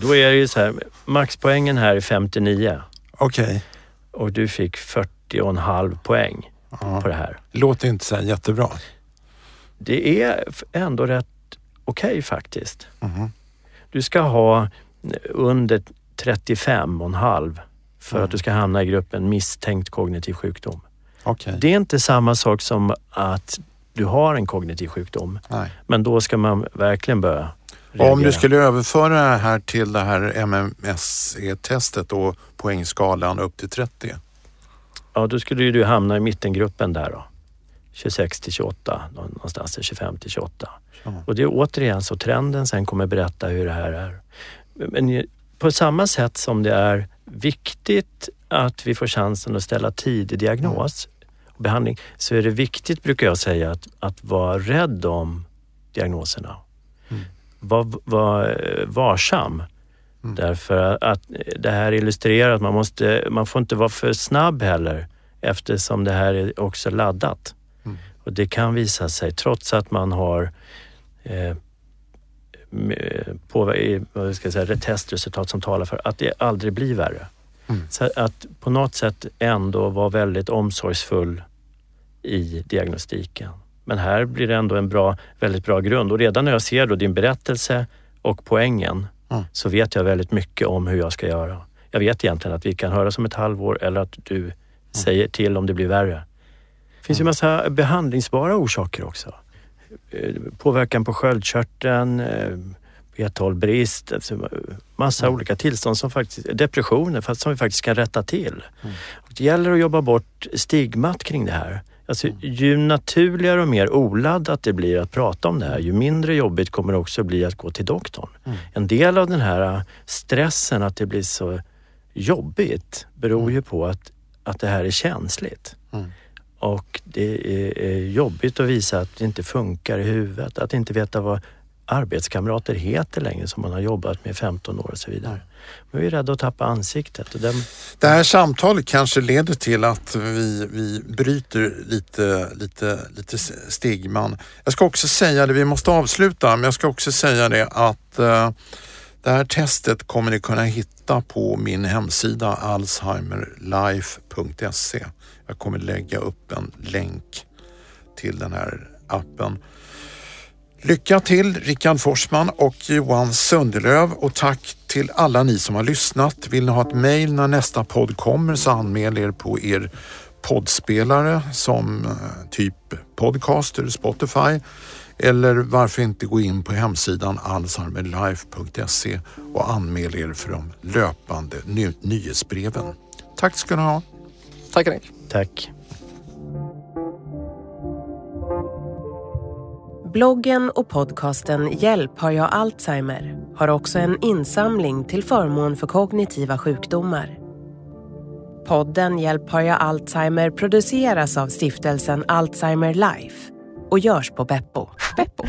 då är det ju så här, maxpoängen här är 59 Okej. och du fick 40,5 poäng Ja. på det här. Låter inte så jättebra. Det är ändå rätt okej faktiskt. Mhm. Du ska ha under 35,5 för Mm. att du ska hamna i gruppen misstänkt kognitiv sjukdom. Okej. Det är inte samma sak som att du har en kognitiv sjukdom, Nej. men då ska man verkligen börja Och om du reagera. skulle överföra det här till det här MMSE-testet och poängskalan upp till 30. Ja, då skulle ju du hamna i mittengruppen där då. 26 till 28, nå- någonstans till 25 till 28. Ja. Och det är återigen så trenden sen kommer berätta hur det här är. Men på samma sätt som det är viktigt att vi får chansen att ställa tidig diagnos och behandling så är det viktigt, brukar jag säga, att, att vara rädd om diagnoserna. Mm. Var, var varsam. Mm. Därför att det här illustrerar att man, måste, man får inte vara för snabb heller eftersom det här är också laddat. Mm. Och det kan visa sig, trots att man har eh, på, vad ska jag säga, testresultat som talar för att det aldrig blir värre. Mm. Så att på något sätt ändå vara väldigt omsorgsfull i diagnostiken. Men här blir det ändå en bra, väldigt bra grund och redan när jag ser då din berättelse och poängen Mm. så vet jag väldigt mycket om hur jag ska göra. Jag vet egentligen att vi kan höra om ett halvår eller att du säger till om det blir värre. Det finns ju massa behandlingsbara orsaker också. Eh, Påverkan på sköldkörteln, eh, B12-brist, alltså massa olika tillstånd som faktiskt, depressioner som vi faktiskt kan rätta till. Och det gäller att jobba bort stigmat kring det här. Alltså, ju naturligare och mer oladdat det blir att prata om det här, ju mindre jobbigt kommer det också bli att gå till doktorn. Mm. En del av den här stressen att det blir så jobbigt beror ju på att, att det här är känsligt. Mm. Och det är, är jobbigt att visa att det inte funkar i huvudet, att inte veta vad arbetskamrater heter längre som man har jobbat med 15 år och så vidare. Man är rädd att tappa ansiktet. Och den... Det här samtalet kanske leder till att vi, vi bryter lite, lite, lite stigman. Jag ska också säga det, vi måste avsluta, men jag ska också säga det att uh, det här testet kommer ni kunna hitta på min hemsida alzheimerlife.se. Jag kommer lägga upp en länk till den här appen. Lycka till Rickard Forsman och Johan Sundelöv och tack till alla ni som har lyssnat. Vill ni ha ett mejl när nästa podd kommer så anmäl er på er poddspelare som eh, typ Podcaster, Spotify eller varför inte gå in på hemsidan alzheimerlife.se och anmäl er för de löpande ny nyhetsbreven. Tack ska ni ha. Tack Henrik. Tack. Bloggen och podcasten Hjälp har jag Alzheimer har också en insamling till förmån för kognitiva sjukdomar. Podden Hjälp har jag Alzheimer produceras av stiftelsen Alzheimer Life och görs på Beppo. Beppo.